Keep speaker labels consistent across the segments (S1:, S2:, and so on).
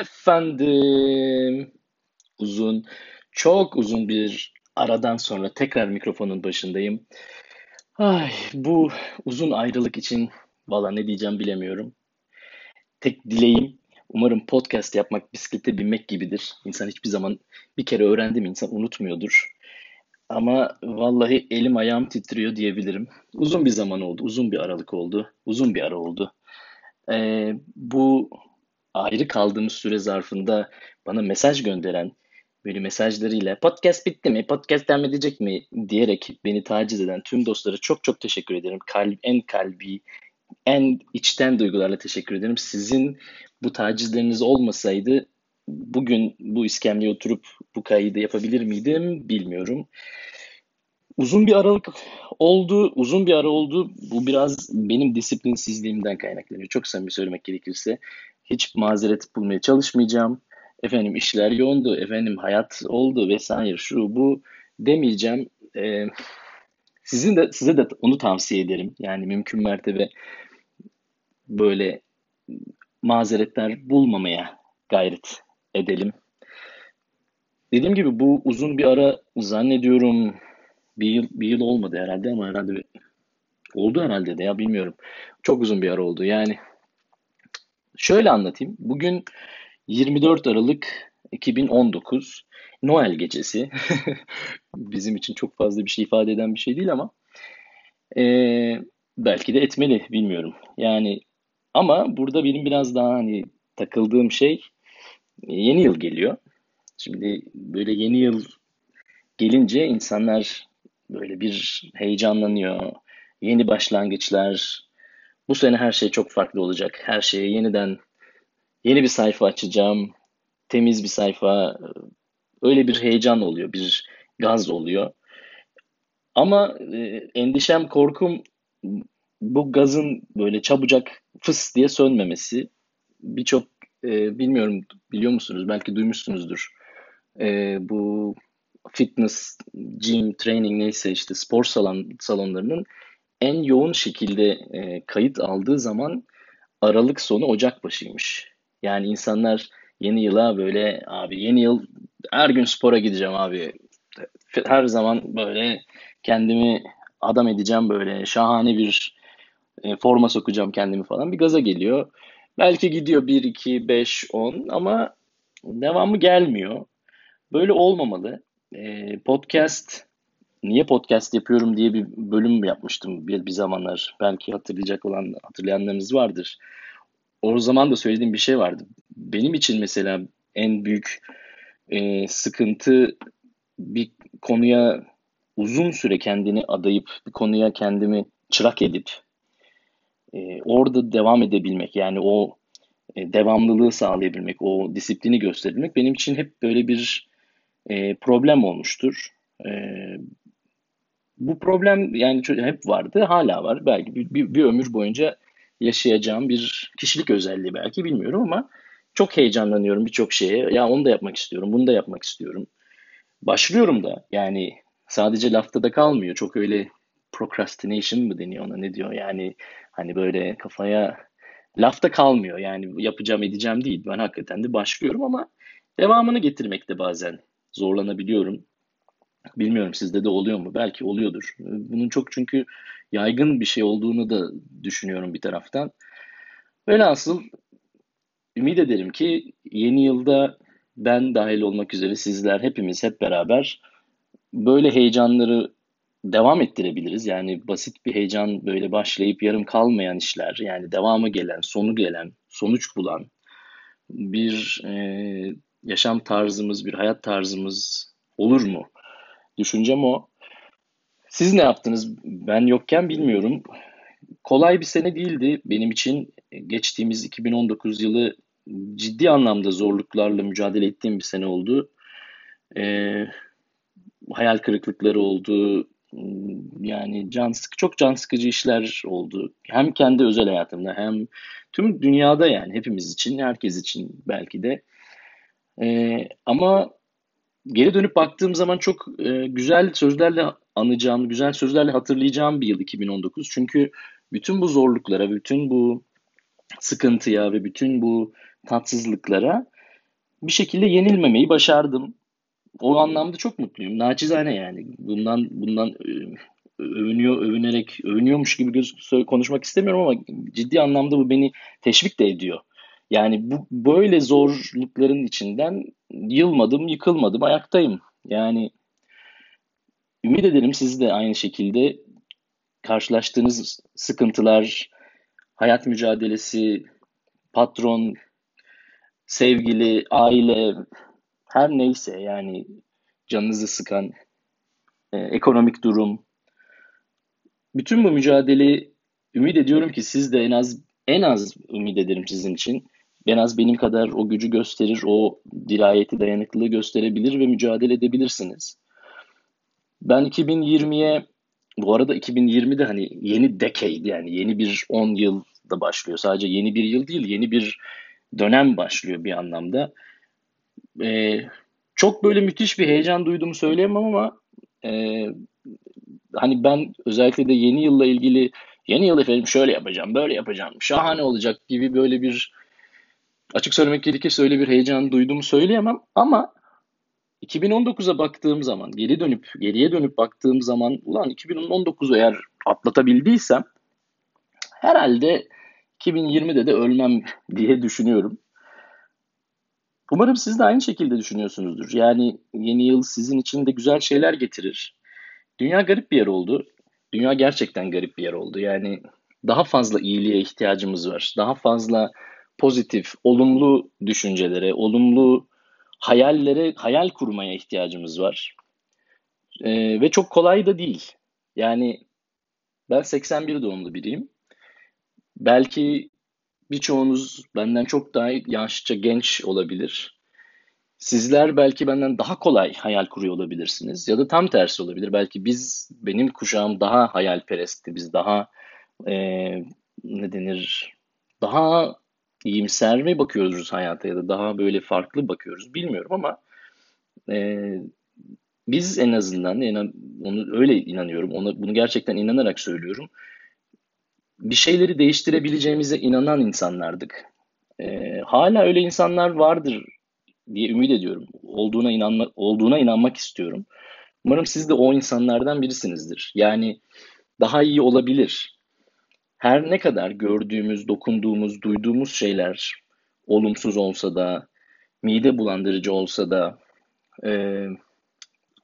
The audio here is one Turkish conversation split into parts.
S1: Efendim, uzun, çok uzun bir aradan sonra tekrar mikrofonun başındayım. Ay, bu uzun ayrılık için valla ne diyeceğim bilemiyorum. Tek dileğim umarım podcast yapmak bisiklete binmek gibidir. İnsan hiçbir zaman bir kere öğrendi mi insan unutmuyordur. Ama vallahi elim ayağım titriyor diyebilirim. Uzun bir zaman oldu, uzun bir aralık oldu, uzun bir ara oldu. Ee, bu ayrı kaldığımız süre zarfında bana mesaj gönderen, böyle mesajlarıyla podcast bitti mi, podcast devam edecek mi diyerek beni taciz eden tüm dostlara çok çok teşekkür ederim. Kalb, en kalbi, en içten duygularla teşekkür ederim. Sizin bu tacizleriniz olmasaydı bugün bu iskemleye oturup bu kaydı yapabilir miydim bilmiyorum. Uzun bir aralık oldu, uzun bir ara oldu. Bu biraz benim disiplinsizliğimden kaynaklanıyor. Çok samimi söylemek gerekirse. Hiç mazeret bulmaya çalışmayacağım. Efendim işler yoğundu, efendim hayat oldu vesaire şu bu demeyeceğim. Ee, sizin de size de onu tavsiye ederim. Yani mümkün mertebe böyle mazeretler bulmamaya gayret edelim. Dediğim gibi bu uzun bir ara zannediyorum bir yıl, bir yıl olmadı herhalde ama herhalde oldu herhalde de ya bilmiyorum. Çok uzun bir ara oldu. Yani şöyle anlatayım. Bugün 24 Aralık 2019 Noel gecesi. Bizim için çok fazla bir şey ifade eden bir şey değil ama ee, belki de etmeli bilmiyorum. Yani ama burada benim biraz daha hani takıldığım şey yeni yıl geliyor. Şimdi böyle yeni yıl gelince insanlar böyle bir heyecanlanıyor. Yeni başlangıçlar. Bu sene her şey çok farklı olacak. Her şeye yeniden yeni bir sayfa açacağım. Temiz bir sayfa. Öyle bir heyecan oluyor, bir gaz oluyor. Ama e, endişem, korkum bu gazın böyle çabucak fıs diye sönmemesi. Birçok e, bilmiyorum biliyor musunuz belki duymuşsunuzdur. E, bu fitness, gym, training neyse işte spor salon, salonlarının en yoğun şekilde e, kayıt aldığı zaman Aralık sonu Ocak başıymış. Yani insanlar yeni yıla böyle abi yeni yıl her gün spora gideceğim abi. Her zaman böyle kendimi adam edeceğim böyle şahane bir e, forma sokacağım kendimi falan bir gaza geliyor. Belki gidiyor 1, 2, 5, 10 ama devamı gelmiyor. Böyle olmamalı. E, podcast, niye podcast yapıyorum diye bir bölüm yapmıştım bir, bir zamanlar. Belki hatırlayacak olan, hatırlayanlarınız vardır. O zaman da söylediğim bir şey vardı. Benim için mesela en büyük e, sıkıntı bir konuya uzun süre kendini adayıp, bir konuya kendimi çırak edip e, orada devam edebilmek yani o e, devamlılığı sağlayabilmek, o disiplini gösterebilmek benim için hep böyle bir e, problem olmuştur. E, bu problem yani hep vardı, hala var. Belki bir, bir, bir ömür boyunca yaşayacağım bir kişilik özelliği belki bilmiyorum ama çok heyecanlanıyorum birçok şeye. Ya onu da yapmak istiyorum, bunu da yapmak istiyorum. Başlıyorum da yani sadece lafta da kalmıyor. Çok öyle procrastination mı deniyor ona ne diyor yani hani böyle kafaya lafta kalmıyor yani yapacağım edeceğim değil ben hakikaten de başlıyorum ama devamını getirmekte bazen zorlanabiliyorum. Bilmiyorum sizde de oluyor mu? Belki oluyordur. Bunun çok çünkü yaygın bir şey olduğunu da düşünüyorum bir taraftan. Velhasıl ümit ederim ki yeni yılda ben dahil olmak üzere sizler hepimiz hep beraber böyle heyecanları devam ettirebiliriz. Yani basit bir heyecan böyle başlayıp yarım kalmayan işler yani devamı gelen, sonu gelen, sonuç bulan bir e, yaşam tarzımız, bir hayat tarzımız olur mu? Düşüncem o. Siz ne yaptınız? Ben yokken bilmiyorum. Kolay bir sene değildi benim için. Geçtiğimiz 2019 yılı ciddi anlamda zorluklarla mücadele ettiğim bir sene oldu. Ee, hayal kırıklıkları oldu. Yani can sıkı, çok can sıkıcı işler oldu. Hem kendi özel hayatımda hem tüm dünyada yani hepimiz için, herkes için belki de. Ee, ama geri dönüp baktığım zaman çok e, güzel sözlerle anacağım, güzel sözlerle hatırlayacağım bir yıl 2019. Çünkü bütün bu zorluklara, bütün bu sıkıntıya ve bütün bu tatsızlıklara bir şekilde yenilmemeyi başardım. O anlamda çok mutluyum. Naçizane yani. Bundan bundan e, övünüyor, övünerek, övünüyormuş gibi konuşmak istemiyorum ama ciddi anlamda bu beni teşvik de ediyor. Yani bu böyle zorlukların içinden yılmadım, yıkılmadım, ayaktayım. Yani ümit ederim siz de aynı şekilde karşılaştığınız sıkıntılar, hayat mücadelesi, patron, sevgili, aile, her neyse yani canınızı sıkan e, ekonomik durum, bütün bu mücadeleyi ümit ediyorum ki siz de en az en az ümit ederim sizin için. En az benim kadar o gücü gösterir, o dirayeti, dayanıklılığı gösterebilir ve mücadele edebilirsiniz. Ben 2020'ye bu arada 2020'de hani yeni decade yani yeni bir 10 yıl da başlıyor. Sadece yeni bir yıl değil, yeni bir dönem başlıyor bir anlamda. Ee, çok böyle müthiş bir heyecan duyduğumu söyleyemem ama e, hani ben özellikle de yeni yılla ilgili yeni yıl efendim şöyle yapacağım, böyle yapacağım, şahane olacak gibi böyle bir açık söylemek gerekirse öyle bir heyecan duyduğumu söyleyemem ama 2019'a baktığım zaman, geri dönüp geriye dönüp baktığım zaman ulan 2019'u eğer atlatabildiysem herhalde 2020'de de ölmem diye düşünüyorum. Umarım siz de aynı şekilde düşünüyorsunuzdur. Yani yeni yıl sizin için de güzel şeyler getirir. Dünya garip bir yer oldu. Dünya gerçekten garip bir yer oldu. Yani daha fazla iyiliğe ihtiyacımız var. Daha fazla pozitif, olumlu düşüncelere, olumlu hayallere, hayal kurmaya ihtiyacımız var. Ee, ve çok kolay da değil. Yani ben 81 doğumlu biriyim. Belki birçoğunuz benden çok daha yaşça genç olabilir. Sizler belki benden daha kolay hayal kuruyor olabilirsiniz ya da tam tersi olabilir. Belki biz benim kuşağım daha hayalperestti. Biz daha e, ne denir daha iyimser mi bakıyoruz hayata ya da daha böyle farklı bakıyoruz bilmiyorum ama e, biz en azından onu öyle inanıyorum. Ona, bunu gerçekten inanarak söylüyorum. Bir şeyleri değiştirebileceğimize inanan insanlardık. E, hala öyle insanlar vardır diye ümit ediyorum. Olduğuna inanma, olduğuna inanmak istiyorum. Umarım siz de o insanlardan birisinizdir. Yani daha iyi olabilir. Her ne kadar gördüğümüz, dokunduğumuz, duyduğumuz şeyler olumsuz olsa da, mide bulandırıcı olsa da, e,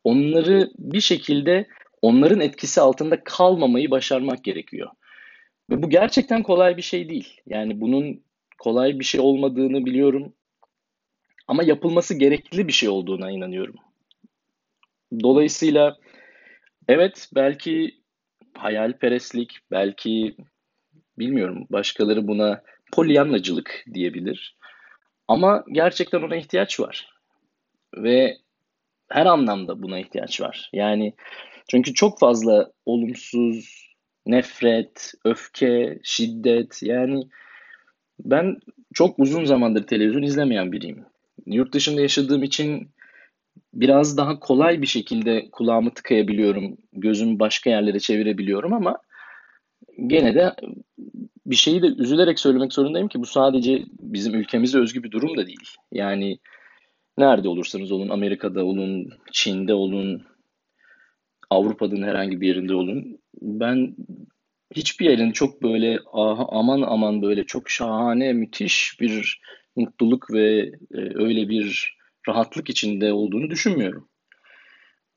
S1: onları bir şekilde onların etkisi altında kalmamayı başarmak gerekiyor. Ve bu gerçekten kolay bir şey değil. Yani bunun kolay bir şey olmadığını biliyorum. Ama yapılması gerekli bir şey olduğuna inanıyorum. Dolayısıyla evet belki hayalperestlik, belki bilmiyorum başkaları buna polyanlacılık diyebilir. Ama gerçekten ona ihtiyaç var. Ve her anlamda buna ihtiyaç var. Yani çünkü çok fazla olumsuz, nefret, öfke, şiddet yani ben çok uzun zamandır televizyon izlemeyen biriyim yurt dışında yaşadığım için biraz daha kolay bir şekilde kulağımı tıkayabiliyorum. Gözümü başka yerlere çevirebiliyorum ama gene de bir şeyi de üzülerek söylemek zorundayım ki bu sadece bizim ülkemize özgü bir durum da değil. Yani nerede olursanız olun, Amerika'da olun, Çin'de olun, Avrupa'nın herhangi bir yerinde olun. Ben hiçbir yerin çok böyle ah, aman aman böyle çok şahane, müthiş bir mutluluk ve e, öyle bir rahatlık içinde olduğunu düşünmüyorum.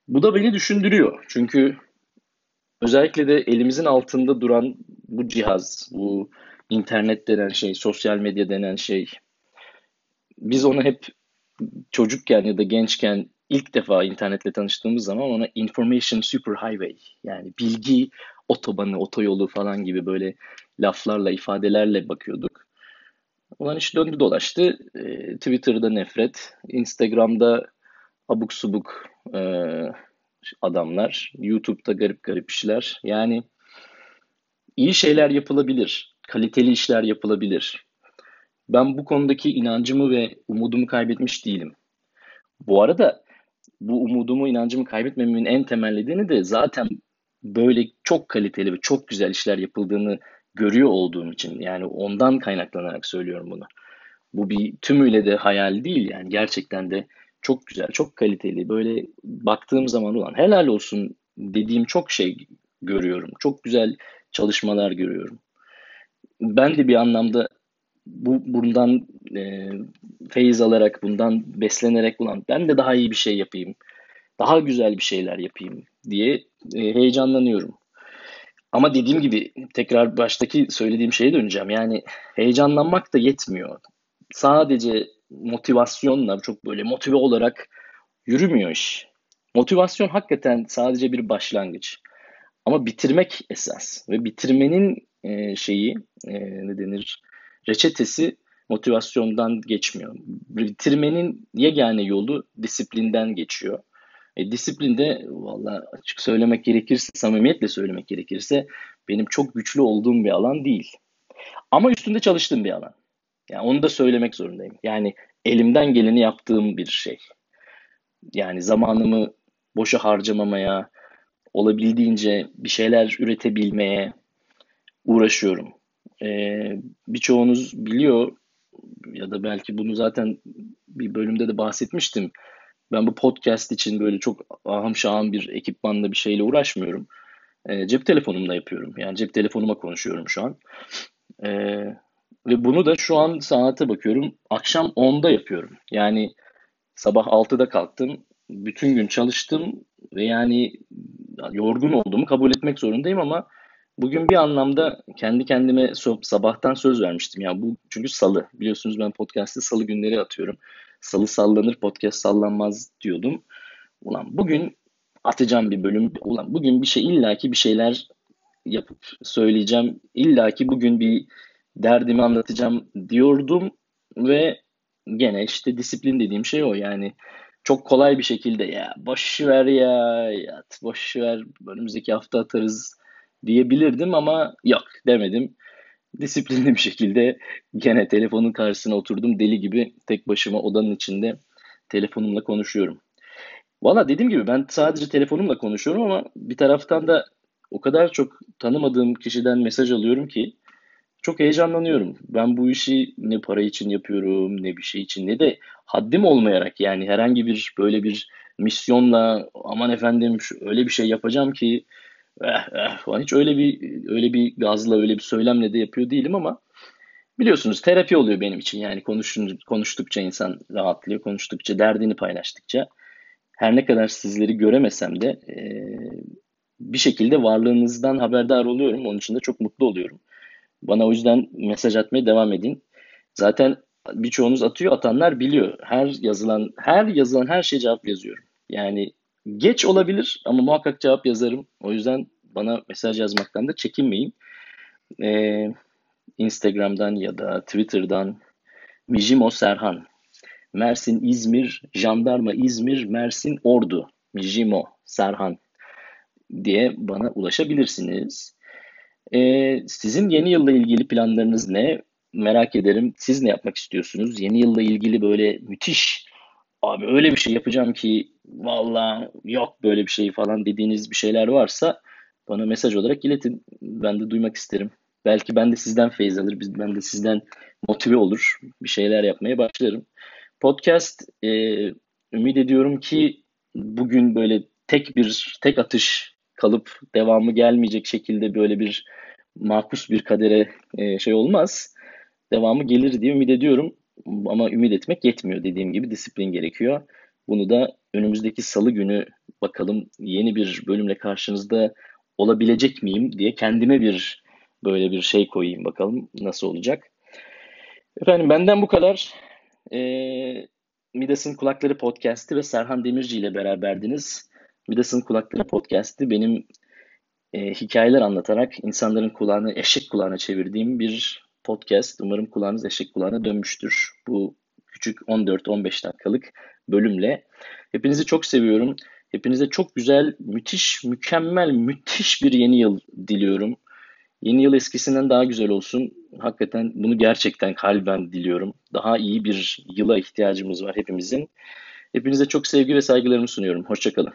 S1: Bu da beni düşündürüyor. Çünkü özellikle de elimizin altında duran bu cihaz, bu internet denen şey, sosyal medya denen şey, biz onu hep çocukken ya da gençken ilk defa internetle tanıştığımız zaman ona information superhighway yani bilgi otobanı, otoyolu falan gibi böyle laflarla, ifadelerle bakıyorduk. Ulan iş döndü dolaştı. E, Twitter'da nefret, Instagram'da abuk subuk e, adamlar, YouTube'da garip garip işler. Yani iyi şeyler yapılabilir, kaliteli işler yapılabilir. Ben bu konudaki inancımı ve umudumu kaybetmiş değilim. Bu arada bu umudumu, inancımı kaybetmememin en temel nedeni de zaten böyle çok kaliteli ve çok güzel işler yapıldığını görüyor olduğum için yani ondan kaynaklanarak söylüyorum bunu. Bu bir tümüyle de hayal değil yani gerçekten de çok güzel, çok kaliteli. Böyle baktığım zaman ulan helal olsun dediğim çok şey görüyorum. Çok güzel çalışmalar görüyorum. Ben de bir anlamda bu bundan e, feyiz alarak, bundan beslenerek ulan ben de daha iyi bir şey yapayım, daha güzel bir şeyler yapayım diye e, heyecanlanıyorum. Ama dediğim gibi tekrar baştaki söylediğim şeye döneceğim. Yani heyecanlanmak da yetmiyor. Sadece motivasyonla çok böyle motive olarak yürümüyor iş. Motivasyon hakikaten sadece bir başlangıç. Ama bitirmek esas ve bitirmenin e, şeyi e, ne denir reçetesi motivasyondan geçmiyor. Bitirmenin yegane yolu disiplinden geçiyor. E, disiplin de valla açık söylemek gerekirse, samimiyetle söylemek gerekirse benim çok güçlü olduğum bir alan değil. Ama üstünde çalıştığım bir alan. Yani onu da söylemek zorundayım. Yani elimden geleni yaptığım bir şey. Yani zamanımı boşa harcamamaya, olabildiğince bir şeyler üretebilmeye uğraşıyorum. Ee, birçoğunuz biliyor ya da belki bunu zaten bir bölümde de bahsetmiştim. Ben bu podcast için böyle çok ahım şahım bir ekipmanla bir şeyle uğraşmıyorum. E, cep telefonumla yapıyorum. Yani cep telefonuma konuşuyorum şu an. E, ve bunu da şu an saate bakıyorum. Akşam 10'da yapıyorum. Yani sabah 6'da kalktım. Bütün gün çalıştım ve yani yorgun olduğumu kabul etmek zorundayım ama bugün bir anlamda kendi kendime sabahtan söz vermiştim. Yani bu çünkü salı. Biliyorsunuz ben podcast'ı salı günleri atıyorum. Salı sallanır, podcast sallanmaz diyordum. Ulan bugün atacağım bir bölüm. Ulan bugün bir şey illaki bir şeyler yapıp söyleyeceğim. İllaki bugün bir derdimi anlatacağım diyordum ve gene işte disiplin dediğim şey o yani çok kolay bir şekilde ya boş ver ya yat boş ver önümüzdeki hafta atarız diyebilirdim ama yok demedim disiplinli bir şekilde gene telefonun karşısına oturdum. Deli gibi tek başıma odanın içinde telefonumla konuşuyorum. Valla dediğim gibi ben sadece telefonumla konuşuyorum ama bir taraftan da o kadar çok tanımadığım kişiden mesaj alıyorum ki çok heyecanlanıyorum. Ben bu işi ne para için yapıyorum ne bir şey için ne de haddim olmayarak yani herhangi bir böyle bir misyonla aman efendim öyle bir şey yapacağım ki eh, eh. Hiç öyle bir öyle bir gazla öyle bir söylemle de yapıyor değilim ama biliyorsunuz terapi oluyor benim için. Yani konuşun, konuştukça insan rahatlıyor. Konuştukça derdini paylaştıkça her ne kadar sizleri göremesem de e, bir şekilde varlığınızdan haberdar oluyorum. Onun için de çok mutlu oluyorum. Bana o yüzden mesaj atmaya devam edin. Zaten birçoğunuz atıyor, atanlar biliyor. Her yazılan her yazılan her şeye cevap yazıyorum. Yani Geç olabilir ama muhakkak cevap yazarım. O yüzden bana mesaj yazmaktan da çekinmeyin. Ee, Instagram'dan ya da Twitter'dan Mijimo Serhan. Mersin, İzmir, Jandarma İzmir, Mersin, Ordu. Mijimo Serhan diye bana ulaşabilirsiniz. Ee, sizin yeni yılla ilgili planlarınız ne? Merak ederim. Siz ne yapmak istiyorsunuz? Yeni yılla ilgili böyle müthiş abi öyle bir şey yapacağım ki valla yok böyle bir şey falan dediğiniz bir şeyler varsa bana mesaj olarak iletin. Ben de duymak isterim. Belki ben de sizden feyiz alır, ben de sizden motive olur. Bir şeyler yapmaya başlarım. Podcast e, ümit ediyorum ki bugün böyle tek bir tek atış kalıp devamı gelmeyecek şekilde böyle bir makus bir kadere e, şey olmaz. Devamı gelir diye ümit ediyorum. Ama ümit etmek yetmiyor dediğim gibi disiplin gerekiyor. Bunu da önümüzdeki salı günü bakalım yeni bir bölümle karşınızda olabilecek miyim diye kendime bir böyle bir şey koyayım bakalım nasıl olacak. Efendim benden bu kadar. Ee, Midas'ın Kulakları Podcast'i ve Serhan Demirci ile beraberdiniz. Midas'ın Kulakları Podcast'i benim e, hikayeler anlatarak insanların kulağını eşek kulağına çevirdiğim bir podcast. Umarım kulağınız eşek kulağına dönmüştür. Bu küçük 14-15 dakikalık bölümle. Hepinizi çok seviyorum. Hepinize çok güzel, müthiş, mükemmel, müthiş bir yeni yıl diliyorum. Yeni yıl eskisinden daha güzel olsun. Hakikaten bunu gerçekten kalben diliyorum. Daha iyi bir yıla ihtiyacımız var hepimizin. Hepinize çok sevgi ve saygılarımı sunuyorum. Hoşçakalın.